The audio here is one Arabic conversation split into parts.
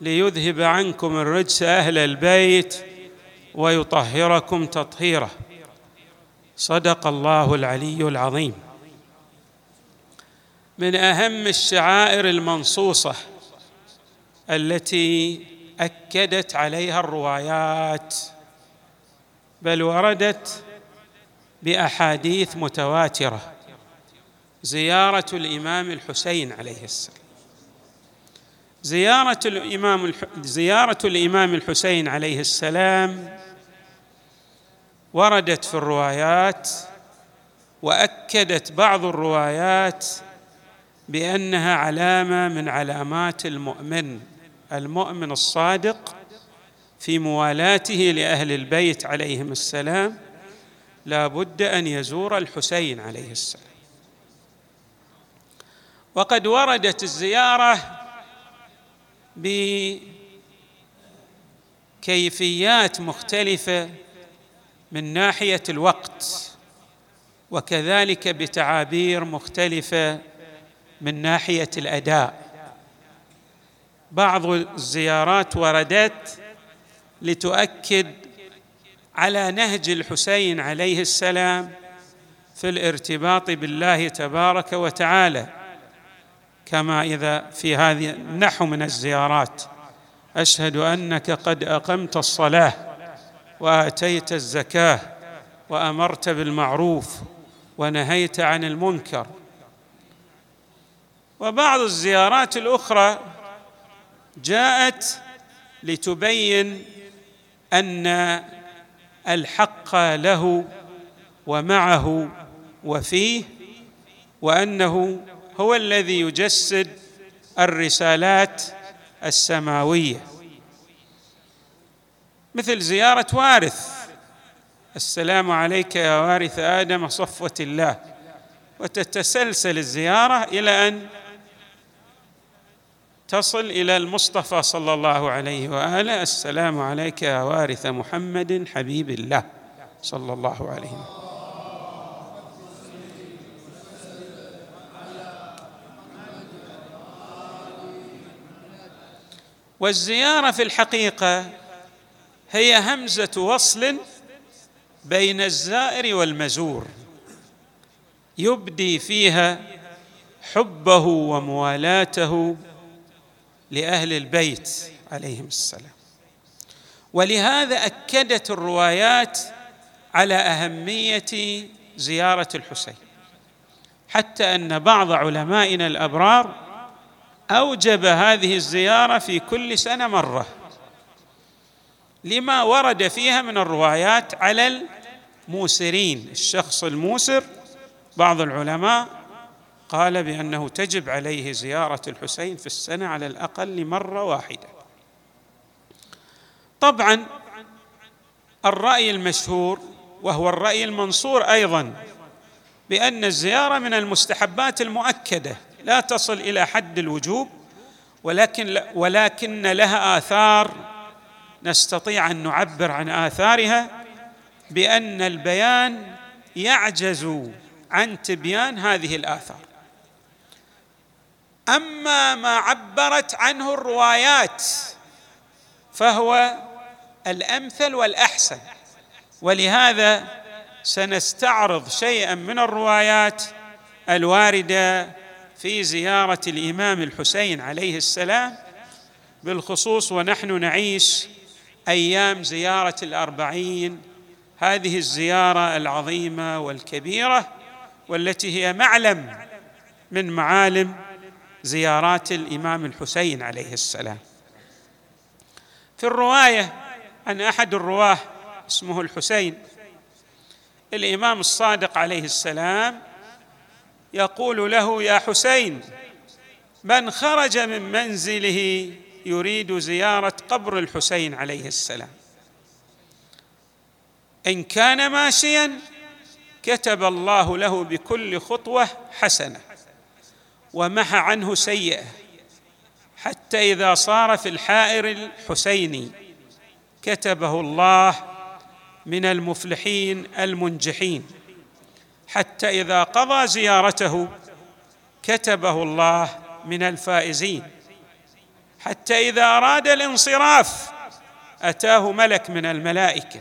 ليذهب عنكم الرجس أهل البيت ويطهركم تطهيرا صدق الله العلي العظيم. من أهم الشعائر المنصوصة التي أكدت عليها الروايات بل وردت بأحاديث متواترة زيارة الإمام الحسين عليه السلام. زيارة الإمام زيارة الإمام الحسين عليه السلام وردت في الروايات وأكدت بعض الروايات بأنها علامة من علامات المؤمن المؤمن الصادق في موالاته لأهل البيت عليهم السلام لا بد أن يزور الحسين عليه السلام. وقد وردت الزيارة بكيفيات مختلفة من ناحية الوقت وكذلك بتعابير مختلفة من ناحية الأداء. بعض الزيارات وردت لتؤكد على نهج الحسين عليه السلام في الارتباط بالله تبارك وتعالى. كما إذا في هذه النحو من الزيارات. أشهد أنك قد أقمت الصلاة وآتيت الزكاة وأمرت بالمعروف ونهيت عن المنكر. وبعض الزيارات الأخرى جاءت لتبين أن الحق له ومعه وفيه وأنه هو الذي يجسد الرسالات السماوية. مثل زيارة وارث. السلام عليك يا وارث آدم صفوة الله. وتتسلسل الزيارة إلى أن تصل إلى المصطفى صلى الله عليه وآله. السلام عليك يا وارث محمد حبيب الله صلى الله عليه وسلم والزيارة في الحقيقة هي همزة وصل بين الزائر والمزور يبدي فيها حبه وموالاته لأهل البيت عليهم السلام. ولهذا أكدت الروايات على أهمية زيارة الحسين حتى أن بعض علمائنا الأبرار أوجب هذه الزيارة في كل سنة مرة. لما ورد فيها من الروايات على الموسرين. الشخص الموسر بعض العلماء قال بأنه تجب عليه زيارة الحسين في السنة على الأقل مره واحدة. طبعا الرأي المشهور وهو الرأي المنصور أيضا بأن الزيارة من المستحبات المؤكدة. لا تصل إلى حد الوجوب ولكن ولكن لها آثار نستطيع أن نعبر عن آثارها بأن البيان يعجز عن تبيان هذه الآثار. أما ما عبرت عنه الروايات فهو الأمثل والأحسن ولهذا سنستعرض شيئا من الروايات الواردة في زيارة الإمام الحسين عليه السلام بالخصوص ونحن نعيش أيام زيارة الأربعين هذه الزيارة العظيمة والكبيرة والتي هي معلم من معالم زيارات الإمام الحسين عليه السلام. في الرواية عن أحد الرواة اسمه الحسين الإمام الصادق عليه السلام يقول له يا حسين من خرج من منزله يريد زيارة قبر الحسين عليه السلام. إن كان ماشيا كتب الله له بكل خطوة حسنة ومحى عنه سيئة حتى إذا صار في الحائر الحسيني كتبه الله من المفلحين المنجحين. حتى إذا قضى زيارته كتبه الله من الفائزين. حتى إذا أراد الانصراف أتاه ملك من الملائكة.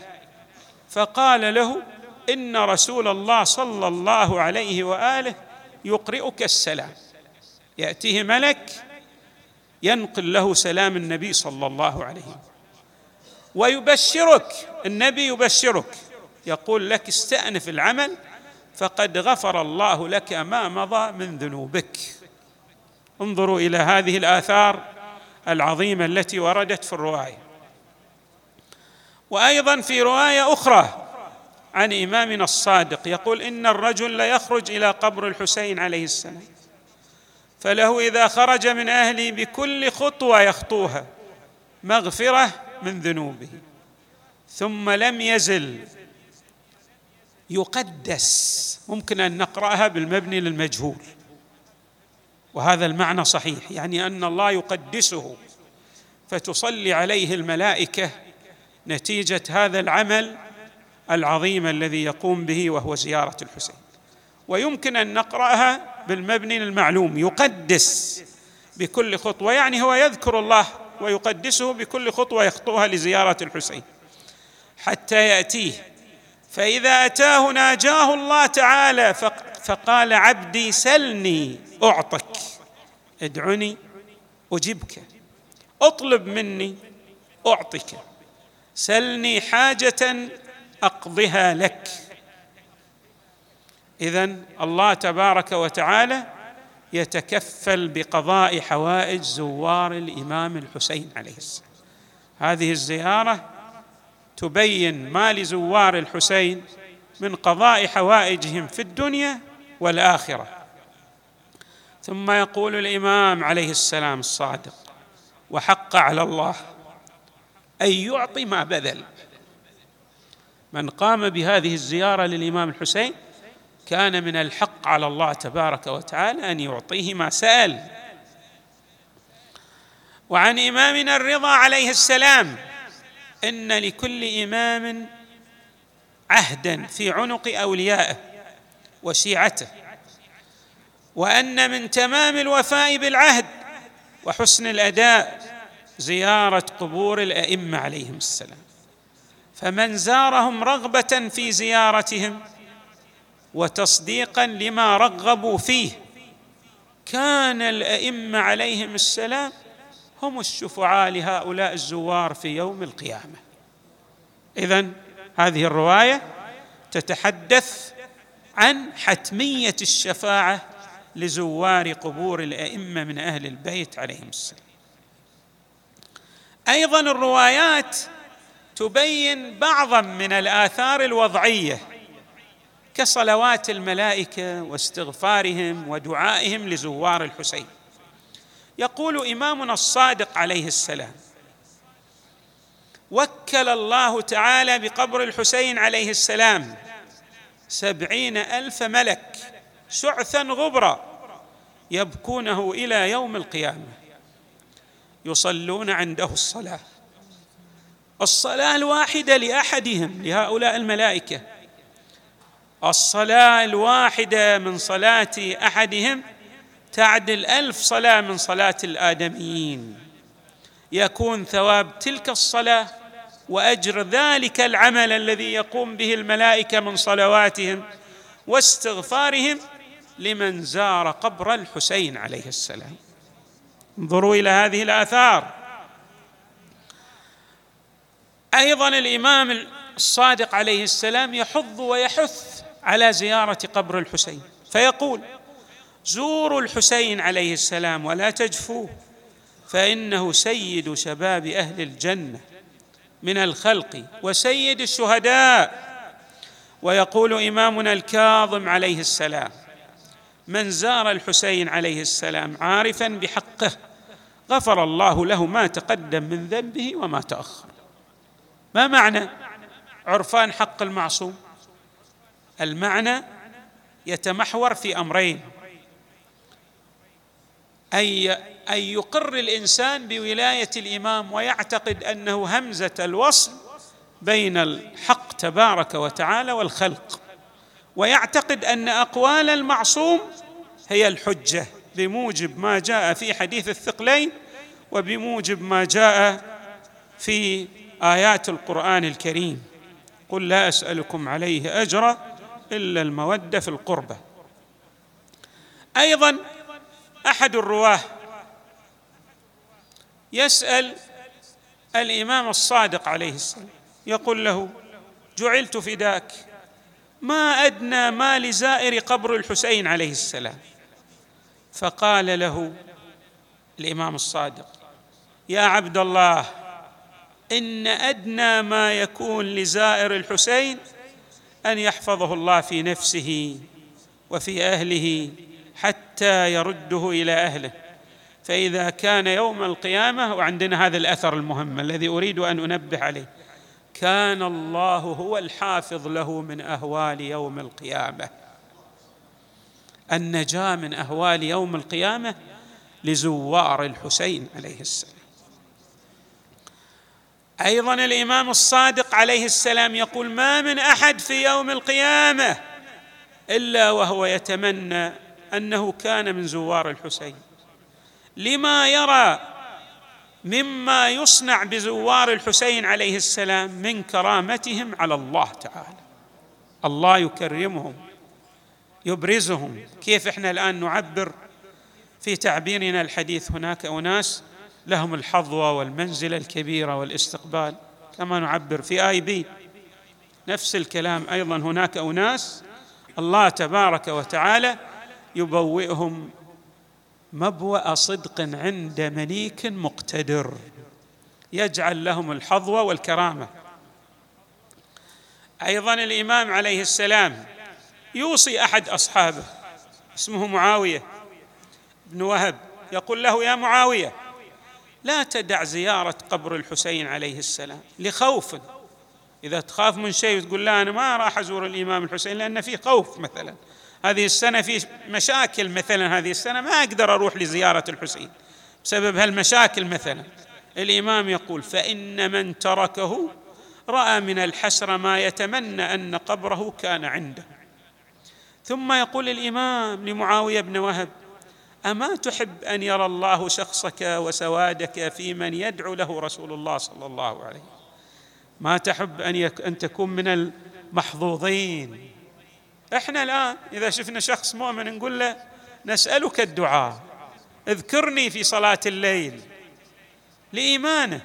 فقال له إن رسول الله صلى الله عليه وآله يقرئك السلام. يأتيه ملك ينقل له سلام النبي صلى الله عليه وسلم ويبشرك النبي يبشرك. يقول لك استأنف العمل فقد غفر الله لك ما مضى من ذنوبك. انظروا إلى هذه الآثار العظيمة التي وردت في الرواية. وأيضا في رواية أخرى عن إمامنا الصادق يقول إن الرجل ليخرج إلى قبر الحسين عليه السلام فله إذا خرج من أهله بكل خطوة يخطوها مغفرة من ذنوبه ثم لم يزل يقدس. ممكن أن نقرأها بالمبني للمجهول. وهذا المعنى صحيح يعني أن الله يقدسه. فتصلي عليه الملائكة نتيجة هذا العمل العظيم الذي يقوم به وهو زيارة الحسين. ويمكن أن نقرأها بالمبني للمعلوم يقدس بكل خطوة يعني هو يذكر الله ويقدسه بكل خطوة يخطوها لزيارة الحسين. حتى يأتيه فإذا أتاه ناجاه الله تعالى فقال عبدي سلني أعطك. ادعني اجبك اطلب مني أعطك. سلني حاجة أقضها لك. اذا الله تبارك وتعالى يتكفل بقضاء حوائج زوار الإمام الحسين عليه السلام. هذه الزيارة تبين ما لزوار الحسين من قضاء حوائجهم في الدنيا والآخرة. ثم يقول الإمام عليه السلام الصادق وحق على الله أن يعطي ما بذل. من قام بهذه الزيارة للإمام الحسين كان من الحق على الله تبارك وتعالى أن يعطيه ما سأل. وعن إمامنا الرضا عليه السلام إن لكل إمام عهدا في عنق أوليائه وشيعته وأن من تمام الوفاء بالعهد وحسن الأداء زيارة قبور الأئمة عليهم السلام. فمن زارهم رغبة في زيارتهم وتصديقا لما رغبوا فيه كان الأئمة عليهم السلام هم الشفعاء لهؤلاء الزوار في يوم القيامة. اذا هذه الرواية تتحدث عن حتمية الشفاعة لزوار قبور الأئمة من أهل البيت عليهم السلام. أيضا الروايات تبين بعضا من الآثار الوضعية كصلوات الملائكة واستغفارهم ودعائهم لزوار الحسين. يقول إمامنا الصادق عليه السلام وكل الله تعالى بقبر الحسين عليه السلام سبعين ألف ملك شعثا غبرا يبكونه إلى يوم القيامة يصلون عنده الصلاة. الصلاة الواحدة لأحدهم لهؤلاء الملائكة. الصلاة الواحدة من صلاة أحدهم تعدل الف صلاة من صلاة الآدميين. يكون ثواب تلك الصلاة وأجر ذلك العمل الذي يقوم به الملائكة من صلواتهم واستغفارهم لمن زار قبر الحسين عليه السلام. انظروا إلى هذه الآثار. أيضا الإمام الصادق عليه السلام يحض ويحث على زيارة قبر الحسين فيقول زوروا الحسين عليه السلام ولا تجفوه فإنه سيد شباب أهل الجنة من الخلق وسيد الشهداء. ويقول إمامنا الكاظم عليه السلام من زار الحسين عليه السلام عارفا بحقه غفر الله له ما تقدم من ذنبه وما تأخر. ما معنى عرفان حق المعصوم؟ المعنى يتمحور في أمرين أي أن يقر الإنسان بولاية الإمام ويعتقد أنه همزة الوصل بين الحق تبارك وتعالى والخلق. ويعتقد أن أقوال المعصوم هي الحجة بموجب ما جاء في حديث الثقلين وبموجب ما جاء في آيات القرآن الكريم. قل لا أسألكم عليه أجرا إلا المودة في القربة. أيضا أحد الرواة. يسأل الإمام الصادق عليه السلام. يقول له جعلت فداك. ما أدنى ما لزائر قبر الحسين عليه السلام. فقال له الإمام الصادق يا عبد الله إن أدنى ما يكون لزائر الحسين أن يحفظه الله في نفسه وفي أهله حتى يرده إلى أهله. فإذا كان يوم القيامة وعندنا هذا الأثر المهم الذي أريد أن أنبه عليه كان الله هو الحافظ له من أهوال يوم القيامة. النجاة من أهوال يوم القيامة لزوار الحسين عليه السلام. أيضا الإمام الصادق عليه السلام يقول ما من أحد في يوم القيامة إلا وهو يتمنى أنه كان من زوار الحسين. لما يرى مما يصنع بزوار الحسين عليه السلام من كرامتهم على الله تعالى. الله يكرمهم يبرزهم. كيف إحنا الآن نعبر في تعبيرنا الحديث هناك أناس لهم الحظوة والمنزلة الكبيرة والاستقبال كما نعبر في آي بي. نفس الكلام أيضا هناك أناس الله تبارك وتعالى يبوئهم مبوأ صدق عند مليك مقتدر. يجعل لهم الحظوة والكرامة. أيضا الإمام عليه السلام يوصي أحد أصحابه اسمه معاوية بن وهب يقول له يا معاوية لا تدع زيارة قبر الحسين عليه السلام لخوف. إذا تخاف من شيء وتقول لا أنا ما راح أزور الإمام الحسين لأن في خوف مثلا. هذه السنة في مشاكل مثلا هذه السنة ما أقدر أروح لزيارة الحسين بسبب هالمشاكل مثلا. الإمام يقول فإن من تركه رأى من الحسرة ما يتمنى أن قبره كان عنده. ثم يقول الإمام لمعاوية بن وهب أما تحب أن يرى الله شخصك وسوادك في من يدعو له رسول الله صلى الله عليه ما تحب أن, أن تكون من المحظوظين؟ إحنا الآن إذا شفنا شخص مؤمن نقول له نسألك الدعاء. اذكرني في صلاة الليل لإيمانه.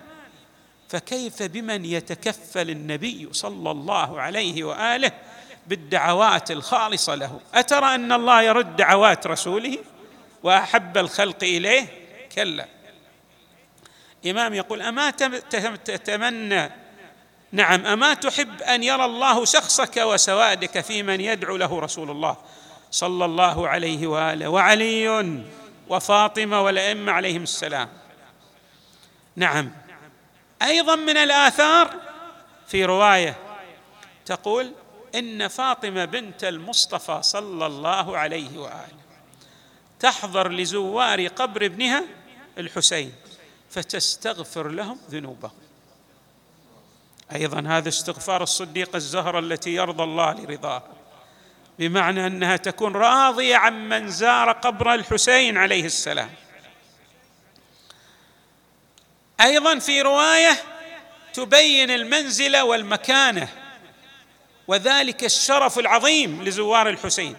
فكيف بمن يتكفل النبي صلى الله عليه وآله بالدعوات الخالصة له؟ أترى أن الله يرد دعوات رسوله وأحب الخلق إليه؟ كلا. إمام يقول أما تتمنى نعم أما تحب أن يرى الله شخصك وسوادك في من يدعو له رسول الله صلى الله عليه وآله وعلي وفاطمة والأئمة عليهم السلام. نعم. أيضا من الآثار في رواية تقول إن فاطمة بنت المصطفى صلى الله عليه وآله تحضر لزوار قبر ابنها الحسين فتستغفر لهم ذنوبهم. أيضا هذا استغفار الصديقه الزهرة التي يرضى الله لرضاها بمعنى أنها تكون راضية عمن زار قبر الحسين عليه السلام. أيضا في رواية تبين المنزلة والمكانة وذلك الشرف العظيم لزوار الحسين.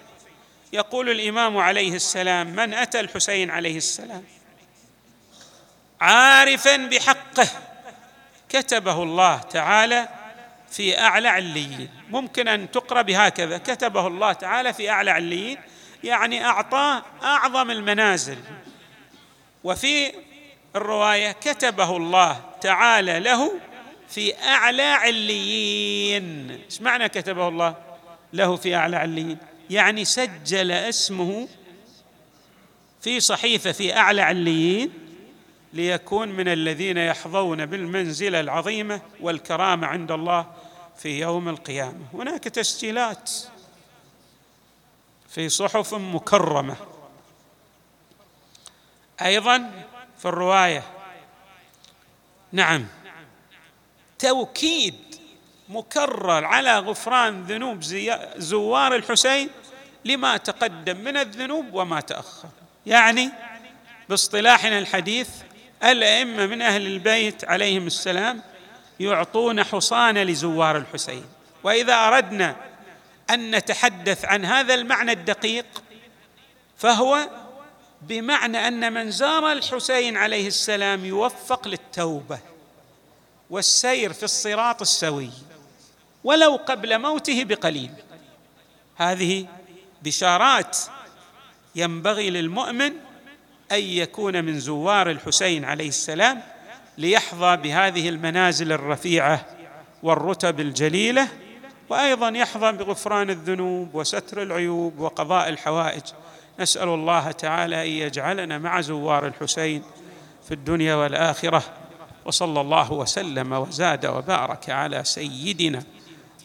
يقول الإمام عليه السلام من أتى الحسين عليه السلام؟ عارفا بحقه كتبه الله تعالى في أعلى عليين. ممكن أن تقرأ بهكذا. كتبه الله تعالى في أعلى عليين. يعني اعطاه أعظم المنازل. وفي الرواية كتبه الله تعالى له في أعلى عليين. إيش معنى كتبه الله له في أعلى عليين؟ يعني سجل اسمه في صحيفة في أعلى عليين. ليكون من الذين يحظون بالمنزله العظيمه والكرامة عند الله في يوم القيامة. هناك تسجيلات في صحف مكرمة. أيضا في الرواية. نعم. توكيد مكرر على غفران ذنوب زوار الحسين لما تقدم من الذنوب وما تأخر. يعني باصطلاحنا الحديث الأئمة من أهل البيت عليهم السلام يعطون حصان لزوار الحسين. وإذا أردنا أن نتحدث عن هذا المعنى الدقيق فهو بمعنى أن من زار الحسين عليه السلام يوفق للتوبة والسير في الصراط السوي ولو قبل موته بقليل. هذه بشارات ينبغي للمؤمن أن يكون من زوار الحسين عليه السلام ليحظى بهذه المنازل الرفيعة والرتب الجليلة وأيضا يحظى بغفران الذنوب وستر العيوب وقضاء الحوائج. نسأل الله تعالى أن يجعلنا مع زوار الحسين في الدنيا والآخرة. وصلى الله وسلم وزاد وبارك على سيدنا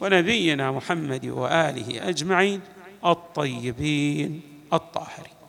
ونبينا محمد وآله أجمعين الطيبين الطاهرين.